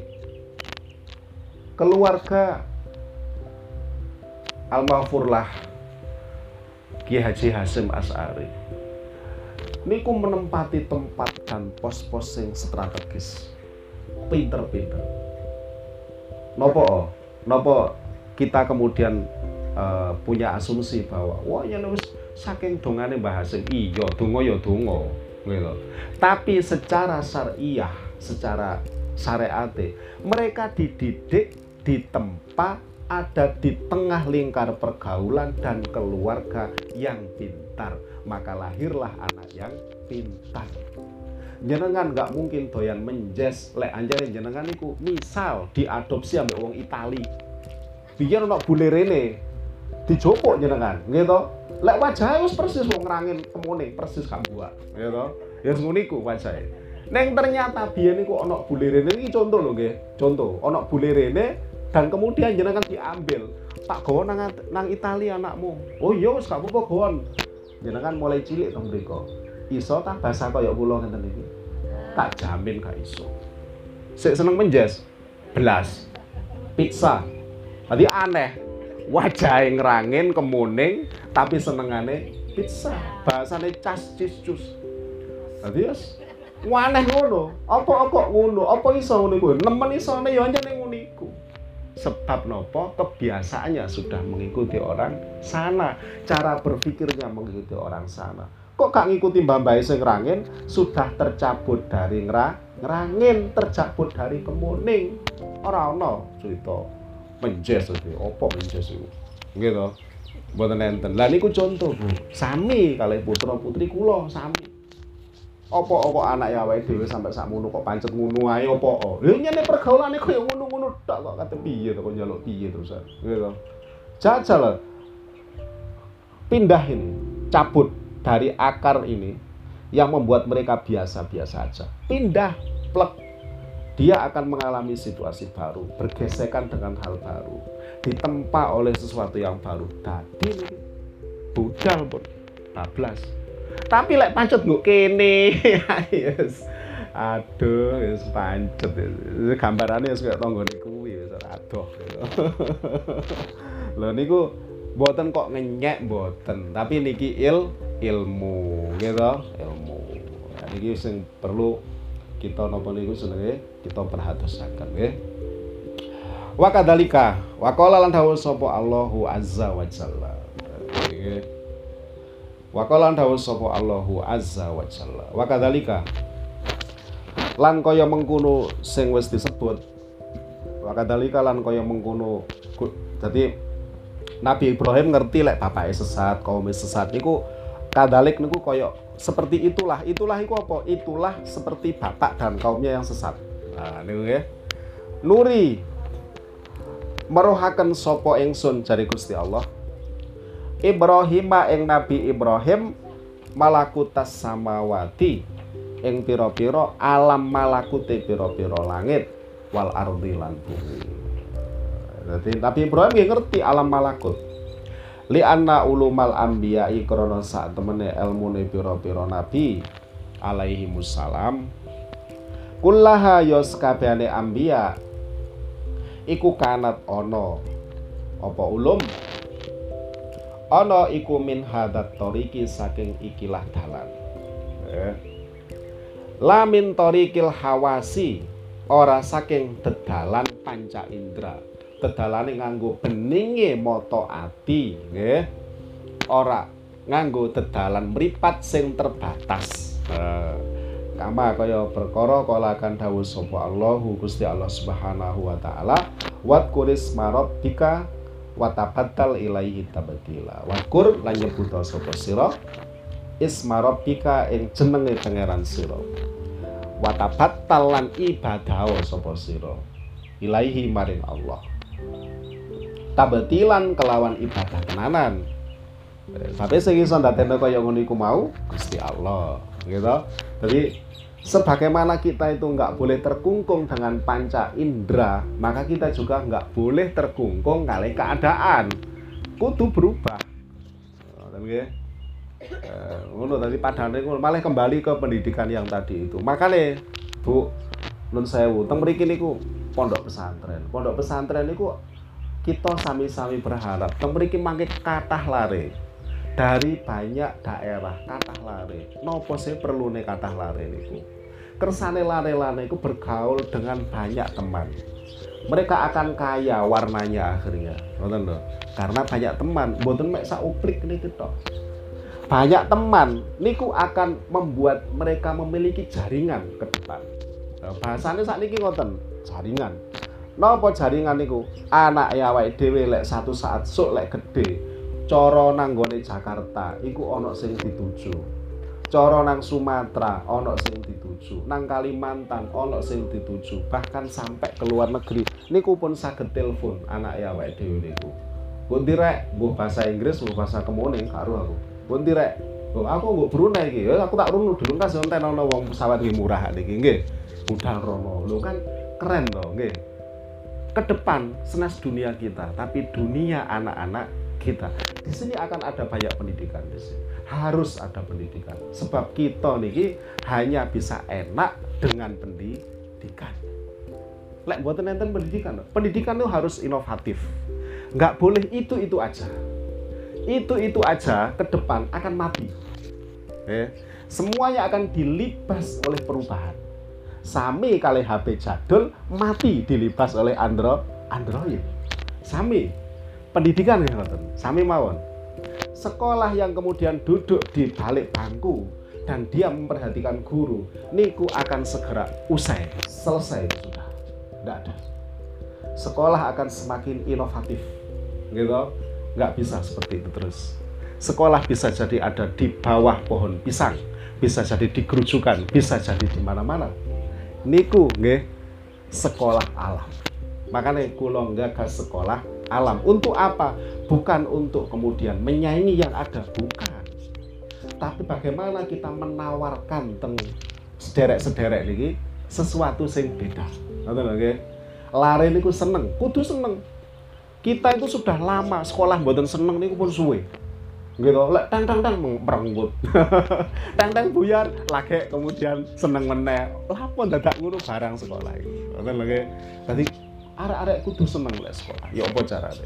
keluarga almarhumlah Ki Haji Hasim As'ari niku menempati tempat dan pos-pos yang strategis. Pinter-pinter. Nopo nopo kita kemudian uh, punya asumsi bahwa wah ya wis saking dongane Mbah Hasim iya donga ya donga gitu. Tapi secara syariah, secara syariat mereka dididik di tempat ada di tengah lingkar pergaulan dan keluarga yang pintar maka lahirlah anak yang pintar. Jenengan nggak mungkin doyan menjes. Lek anjare jenengan niku misal diadopsi ambek wong Itali. Biar ono bule rene dijopok jenengan gitu lek wajah wis persis wong ngrangin kemune persis gak buat gitu ya ngono iku wajahe. Neng ternyata biyen niku ono bule rene iki contoh lho nggih contoh. Ono bule rene dan kemudian jenengan diambil. Tak gawa nang nang Italia anakmu. Oh iya wis gak apa-apa gawon jenengan mulai cilik teng mriko iso tah bahasa kaya kula ngeten iki tak jamin gak iso sik seneng menjes belas pizza Tadi aneh. Wajah ngerangin kemuning tapi senengane pizza. Bahasane cas cis cus. Tadi wis aneh ngono. Apa apa ngono? Apa iso ngono iku? Nemen isone ya anjene ngono iku. Sebab nopo? Kebiasaannya sudah mengikuti orang sana, cara berpikirnya mengikuti orang sana. Kok gak ngikuti mbah-mbah sing ngerangin? Sudah tercabut dari ngerangin, tercabut dari kemuning. Ora ono cerita menjes itu. Opo menjes itu? Gitu. Buatan enten. Lah niku contoh bu. Sami kali putra putri kulo sami Apa anak ya awake dhewe sampe sakmono kok pancet ngono ae apa? Lho nyene pergaulane koyo ngono-ngono tok kok kate piye to kok njaluk piye terus. Gitu. Jajal pindah ini, cabut dari akar ini yang membuat mereka biasa-biasa aja. Pindah, plek. Dia akan mengalami situasi baru, bergesekan dengan hal baru, ditempa oleh sesuatu yang baru. Tadi budal pun bablas. Tapi lek pancet nggo kene. yes. Aduh, wis pancet. Gambarane wis kaya tanggane kuwi wis adoh. Lho niku mboten kok ngenyek mboten, tapi niki il ilmu gitu ilmu nah, ini yang perlu kita nopo niku jenenge kita perhatosaken nggih wa kadzalika wa lan dawuh sapa Allahu azza wa jalla wa qala lan dawuh sapa Allahu azza wa jalla. Wa kadzalika? Lan kaya mengkono sing wis disebut wa kadzalika lan kaya mengkono dadi Nabi Ibrahim ngerti lek bapaknya sesat, kaum sesat niku kadalik niku koyok seperti itulah. Itulah iku apa? Itulah seperti bapak dan kaumnya yang sesat. Nah niku ya nuri merohaken sopo ingsun jari Gusti Allah Ibrahim ing Nabi Ibrahim malakutas samawati ing piro-piro alam malakute piro-piro langit wal ardi lan bumi. Jadi Nabi Ibrahim ngerti alam malakut. Li anna ulumal anbiya krana sak temene ilmune pira-pira nabi alaihi musallam kullaha yos kabehane anbiya iku kanat ana apa ulum ana iku min hadat toriki saking ikilah dalan. Eh. lamin torikil hawasi ora saking dedalan panca indra. Dedalane nganggo beninge mata ati nggih. Ora nganggo dedalan mripat sing terbatas. Nah, kama kaya perkara kala akan dawuh sapa Allahu Gusti Allah Subhanahu wa taala wat kuris marabbika wa tabattal ilaihi tabdila. Wakur lan nyebut sapa sira. Isma rabbika ing jenenge pangeran sira. Wa tabattal lan ibadah sapa sira. Ilaihi maring Allah. Tabetilan kelawan ibadah tenanan. Tapi sing iso ndadekno kaya ngono mau Gusti Allah. Gitu. Jadi sebagaimana kita itu nggak boleh terkungkung dengan panca indera maka kita juga nggak boleh terkungkung kali keadaan. Kudu berubah. Tapi eh, ngono tadi padane malah kembali ke pendidikan yang tadi itu. Makanya Bu nun sewu teng mriki niku pondok pesantren. Pondok pesantren niku kita sami-sami berharap memiliki mangke kathah lare dari banyak daerah kathah lare. Nopo sih perlu nih kathah lare niku? Kersane lare-lare itu bergaul dengan banyak teman. Mereka akan kaya warnanya akhirnya Betul karena banyak teman. Boten mek sauplik niku tok. Banyak teman niku akan membuat mereka memiliki jaringan ke depan. Bahasanya saat niki ngoten jaringan. Napa jaringan niku? Anak ya awake dhewe lek satu saat sok lek gede, cara nang gone Jakarta iku ana sing dituju. Cara nang Sumatera ana sing dituju, nang Kalimantan ana sing dituju, bahkan sampai ke luar negeri. Niku pun saged telepon anak ya awake dhewe niku. Pundi rek, mbuh bahasa Inggris, mbuh bahasa kemuning karo aku. Pundi rek? Oh, aku mbok Brunei. Ya aku tak runu dulu kan sonten ana wong pesawat iki murah niki nggih. Budal rono. Lho kan keren loh nggih ke depan senas dunia kita, tapi dunia anak-anak kita. Di sini akan ada banyak pendidikan di sini. Harus ada pendidikan. Sebab kita niki hanya bisa enak dengan pendidikan. Lek buat nenten pendidikan. Pendidikan itu harus inovatif. Nggak boleh itu-itu aja. Itu-itu aja ke depan akan mati. Eh, semuanya akan dilibas oleh perubahan sami kali HP jadul mati dilibas oleh Andro Android. Sami pendidikan ya. Sami mawon. Sekolah yang kemudian duduk di balik bangku dan dia memperhatikan guru, niku akan segera usai, selesai sudah. Tidak ada. Sekolah akan semakin inovatif. Gitu. Nggak bisa seperti itu terus. Sekolah bisa jadi ada di bawah pohon pisang bisa jadi di gerujukan, bisa jadi di mana-mana. Niku nggih sekolah alam. Makanya kula ke sekolah alam. Untuk apa? Bukan untuk kemudian menyaingi yang ada, bukan. Tapi bagaimana kita menawarkan teng sederek-sederek ini sesuatu sing beda. Nggih. Lare niku seneng, kudu seneng. Kita itu sudah lama sekolah mboten seneng niku pun suwe gitu lek tang tang tang merenggut tang tang buyar lagi kemudian seneng meneh lapon dadak ngono barang sekolah ngoten lho dadi arek-arek kudu seneng lek sekolah. Ya apa carane?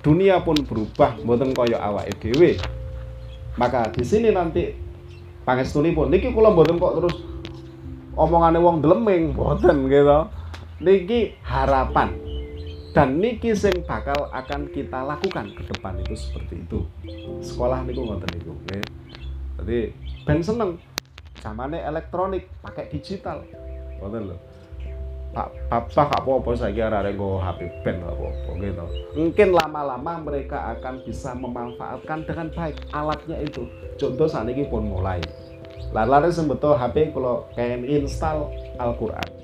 Dunia pun berubah mboten kaya awake dhewe. Maka di sini nanti pun niki kula mboten kok terus omongane wong deleming mboten gitu. Niki harapan. Dan niki sing bakal akan kita lakukan ke depan itu seperti itu. Sekolah niku ngoten niku nggih. Jadi ben seneng. Zamane elektronik pakai digital. Ngoten lho Papa gak apa-apa saya ada go HP ben gak apa-apa gitu. Mungkin lama-lama mereka akan bisa memanfaatkan dengan baik alatnya itu. Contoh saat ini pun mulai. Lalu betul HP kalau kayak install Al-Quran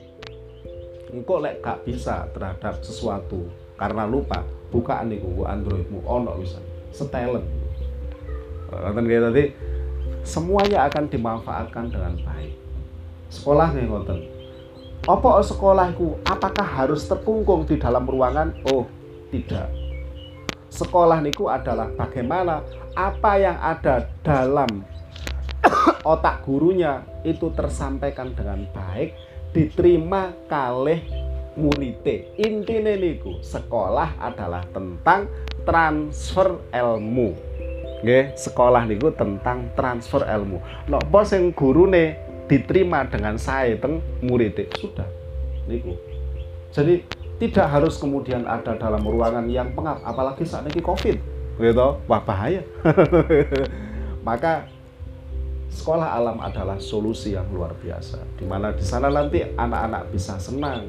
engkau lek gak bisa terhadap sesuatu karena lupa bukaan nih gue Androidmu ono bisa setelan ngoten kayak tadi semuanya akan dimanfaatkan dengan baik sekolah nih ngoten apa sekolahku? Apakah harus terkungkung di dalam ruangan? Oh tidak. Sekolah niku adalah bagaimana? Apa yang ada dalam otak gurunya itu tersampaikan dengan baik diterima kalih murite intine niku sekolah adalah tentang transfer ilmu. Nggih sekolah niku tentang transfer ilmu. Napa sing gurune diterima dengan saya teng murite sudah. Niku. Jadi tidak harus kemudian ada dalam ruangan yang pengap apalagi saat ini covid. Gitu. Wah bahaya. Maka sekolah alam adalah solusi yang luar biasa. Di mana di sana nanti anak-anak bisa senang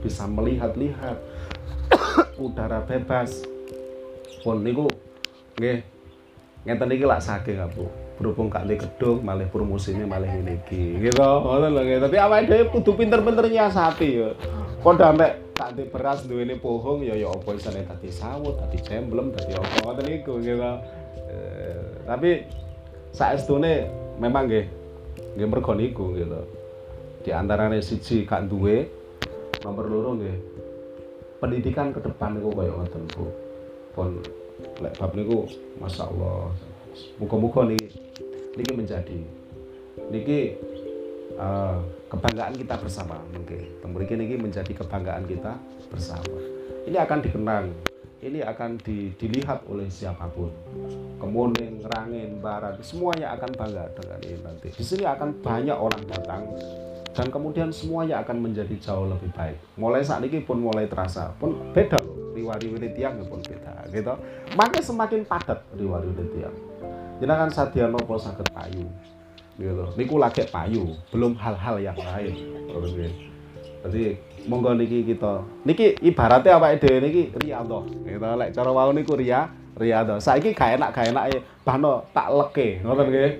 bisa melihat-lihat. Udara bebas. Pun niku nggih. Ngeten iki lak saking aku berhubung gak di gedung malah promosinya malah ini gitu ngoten lho tapi awake dhewe kudu pinter-pinter nyiasati ya padha ambek tak di beras duwene pohong ya ya apa isane dadi sawut dadi jemblem dadi apa ngoten niku gitu eh, tapi saestune memang nggih nggih mergo gitu. Di antarane siji gak duwe, nomor loro nggih pendidikan ke depan niku kaya ngoten Bu. Pun lek bab niku masyaallah. Muga-muga niki niki menjadi niki uh, kebanggaan kita bersama mungkin. Mungkin niki menjadi kebanggaan kita bersama. Ini akan dikenang ini akan di, dilihat oleh siapa pun. Kemuning, Rangin, Barat, semuanya akan bangga dengan ini nanti. Di sini akan banyak orang datang dan kemudian semuanya akan menjadi jauh lebih baik. Mulai saat ini pun mulai terasa, pun beda loh. Riwari tiang pun beda, gitu. Makin semakin padat riwari tiang. Jangan sadya nopo sakit payu, gitu. Niku lagi payu, belum hal-hal yang lain. Jadi monggo niki kita. Niki ibaratnya apa ide niki riyadhah. Gitu lek cara wau niku riya riyadhah. Saiki gak enak gak enak bahno tak leke. Ngoten nggih.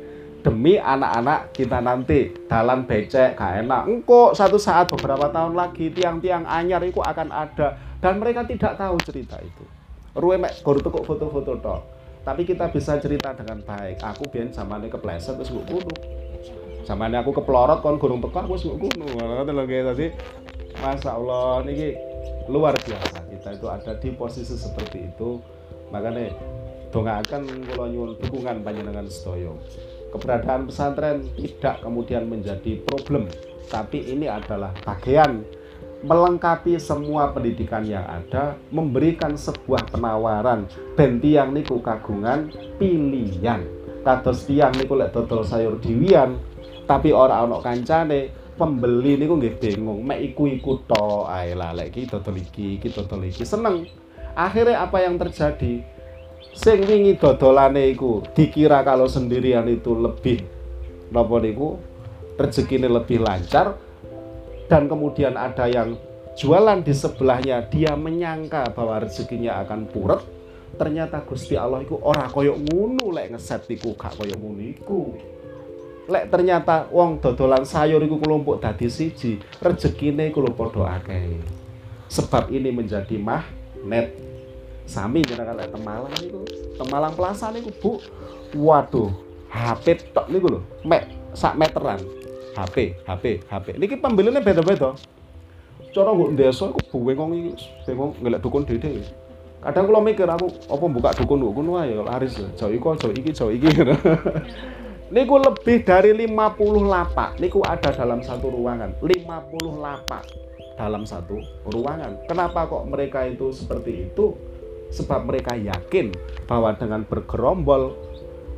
Demi anak-anak kita nanti dalam becek gak enak. Engko satu saat beberapa tahun lagi tiang-tiang anyar itu akan ada. Dan mereka tidak tahu cerita itu. Ruwe mek guru tukuk foto-foto tok tapi kita bisa cerita dengan baik. Aku biar zamane kepleset terus gue kudu zamane aku keplorot kon gunung teko aku wis kudu ngoten lho tadi Masya Allah ini luar biasa. Kita itu ada di posisi seperti itu. Makanya akan kalau nyuwun dukungan panjenengan sedoyo keberadaan pesantren tidak kemudian menjadi problem. Tapi ini adalah bagian melengkapi semua pendidikan yang ada memberikan sebuah penawaran. Ben tiang niku kagungan pilihan. Kados tiang niku lek dodol sayur diwian tapi orang ana kancane. Pembeli niku nggih bingung mek iku-iku to ae lah lek iki dodol iki iki dodol iki. Seneng. Akhirnya apa yang terjadi? Sing wingi dodolane iku dikira kalau sendirian itu lebih napa niku? Rezekine lebih lancar dan kemudian ada yang jualan di sebelahnya dia menyangka bahwa rezekinya akan puret ternyata Gusti Allah iku ora koyok ngunu lek ngeset iku gak koyok ngunu iku. lek ternyata wong dodolan sayur iku kelompok dadi siji rezekine iku lho padha akeh. Sebab ini menjadi magnet. Sami jenengan lek Temalang niku Temalang Plaza niku Bu. Waduh HP tok niku lho mek sak meteran HP HP HP niki pembelinya beda-beda. Cara nggo desa iku bengong iki bengong ngelek dukun dede kadang kalau mikir aku apa buka dukun dukun wae ya laris jauh iku jauh iki jauh iki. Niku lebih dari 50 lapak. Niku ada dalam satu ruangan. 50 lapak dalam satu ruangan. Kenapa kok mereka itu seperti itu? Sebab mereka yakin bahwa dengan bergerombol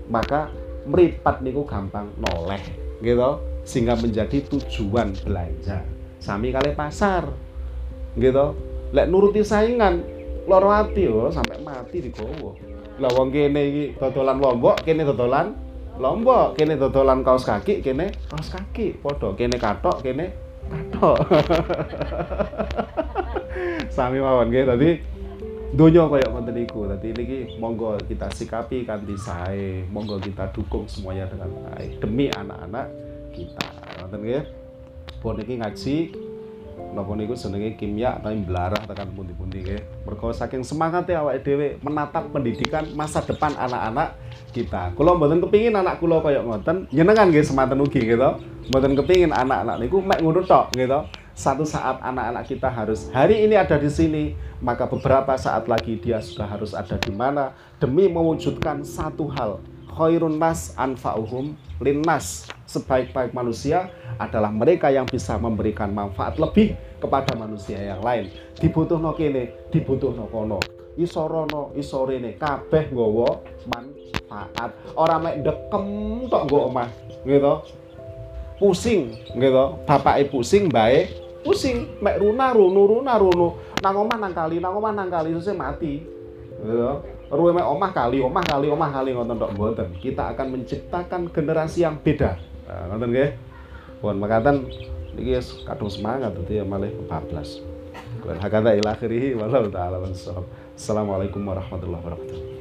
maka meripat niku gampang noleh gitu sehingga menjadi tujuan belanja. Sami kali pasar gitu lek nuruti saingan loro ati yo sampai mati digowo lah wong kene iki dodolan lombok kene dodolan lombok kene dodolan kaos kaki kene kaos kaki. Padha kene katok kene katok sami mawon nggih. Tadi donya kaya ngoten niku. Dadi niki monggo kita sikapi kanthi sae monggo kita dukung semuanya dengan baik. Demi anak-anak kita. Ngoten nggih? Pun iki ngaji. Napa niku jenenge kimia tapi belarah tekan pundi-pundi nggih? Mergo saking semangatnya awake dhewe menatap pendidikan masa depan anak-anak kita. Kula mboten kepingin anak kula kaya ngoten. Nyenengan nggih semanten ugi gitu mboten kepingin anak-anak niku mek ngono tok gitu satu saat anak-anak kita harus hari ini ada di sini maka beberapa saat lagi dia sudah harus ada di mana demi mewujudkan satu hal khairun nas anfa'uhum. Linnas sebaik-baik manusia adalah mereka yang bisa memberikan manfaat lebih kepada manusia yang lain. Dibutuh no kene dibutuh no kono isorono isorene kabeh nggawa manfaat. Orang mek dekem tok nggo omah gitu. Pusing gitu. Bapak ibu pusing baik pusing. Mek runa runu runa runu. Nang omah nang kali nang omah nang kali mati gitu ruwe omah kali omah kali omah kali ngoten tok. Mboten. Kita akan menciptakan generasi yang beda. Nah, ngoten nggih. Pun makaten niki kadung semangat dadi malih kebablas. Hakata ila akhirih wallahu taala Assalamualaikum warahmatullahi wabarakatuh